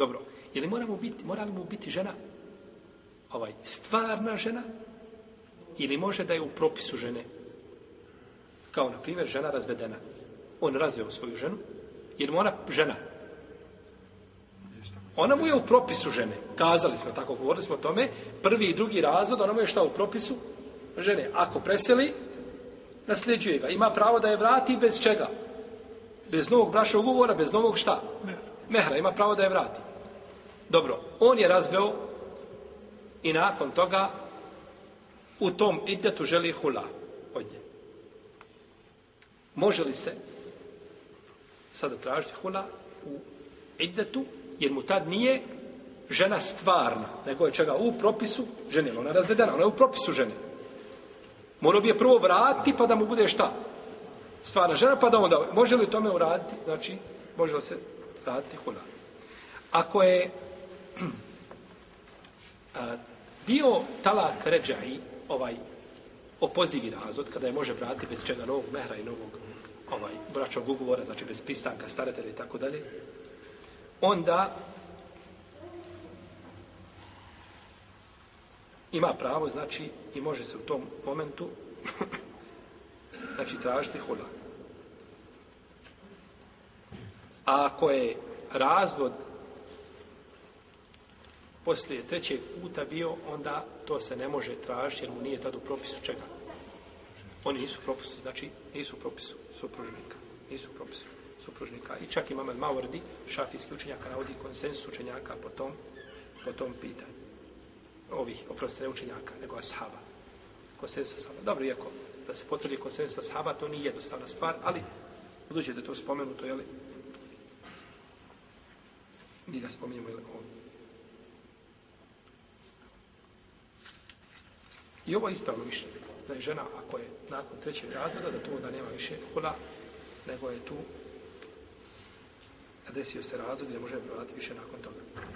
Dobro, je li moramo biti, mora mu biti žena ovaj, stvarna žena ili može da je u propisu žene? Kao, na primjer, žena razvedena. On razveo svoju ženu, jer mora ona žena. Ona mu je u propisu žene. Kazali smo tako, govorili smo o tome. Prvi i drugi razvod, ona mu je šta u propisu? Žene. Ako preseli, nasljeđuje ga. Ima pravo da je vrati bez čega? Bez novog braša ugovora, bez novog šta? Mehra. Ima pravo da je vrati. Dobro, on je razveo i nakon toga u tom idetu želi hula od nje. Može li se sada tražiti hula u idetu, jer mu tad nije žena stvarna, nego je čega u propisu žene, ona je razvedena, ona je u propisu žene. Morao bi je prvo vratiti pa da mu bude šta? Stvarna žena pa da onda, može li tome uraditi, znači, može li se raditi hula. Ako je bio talak ređaji, ovaj opozivi razvod, kada je može vratiti bez čega novog mehra i novog ovaj, bračnog ugovora, znači bez pristanka, staratelja i tako dalje, onda ima pravo, znači, i može se u tom momentu znači tražiti hula. A ako je razvod poslije trećeg puta bio, onda to se ne može tražiti jer mu nije tad u propisu čega. Oni nisu propisu, znači nisu u propisu supružnika. Nisu u propisu supružnika. I čak imam Mavrdi, šafijski učenjaka, navodi konsensus učenjaka po tom, po tom pitanju. Ovih, oprostite, ne učenjaka, nego ashaba. Konsensus ashaba. Dobro, iako da se potvrdi konsensus ashaba, to nije jednostavna stvar, ali budući da je to spomenuto, jel? Mi ga spominjamo ovdje. I ovo je ispravno mišljenje. Da je žena, ako je nakon trećeg razvoda, da to onda nema više hula, nego je tu desio se razvod i može vratiti više nakon toga.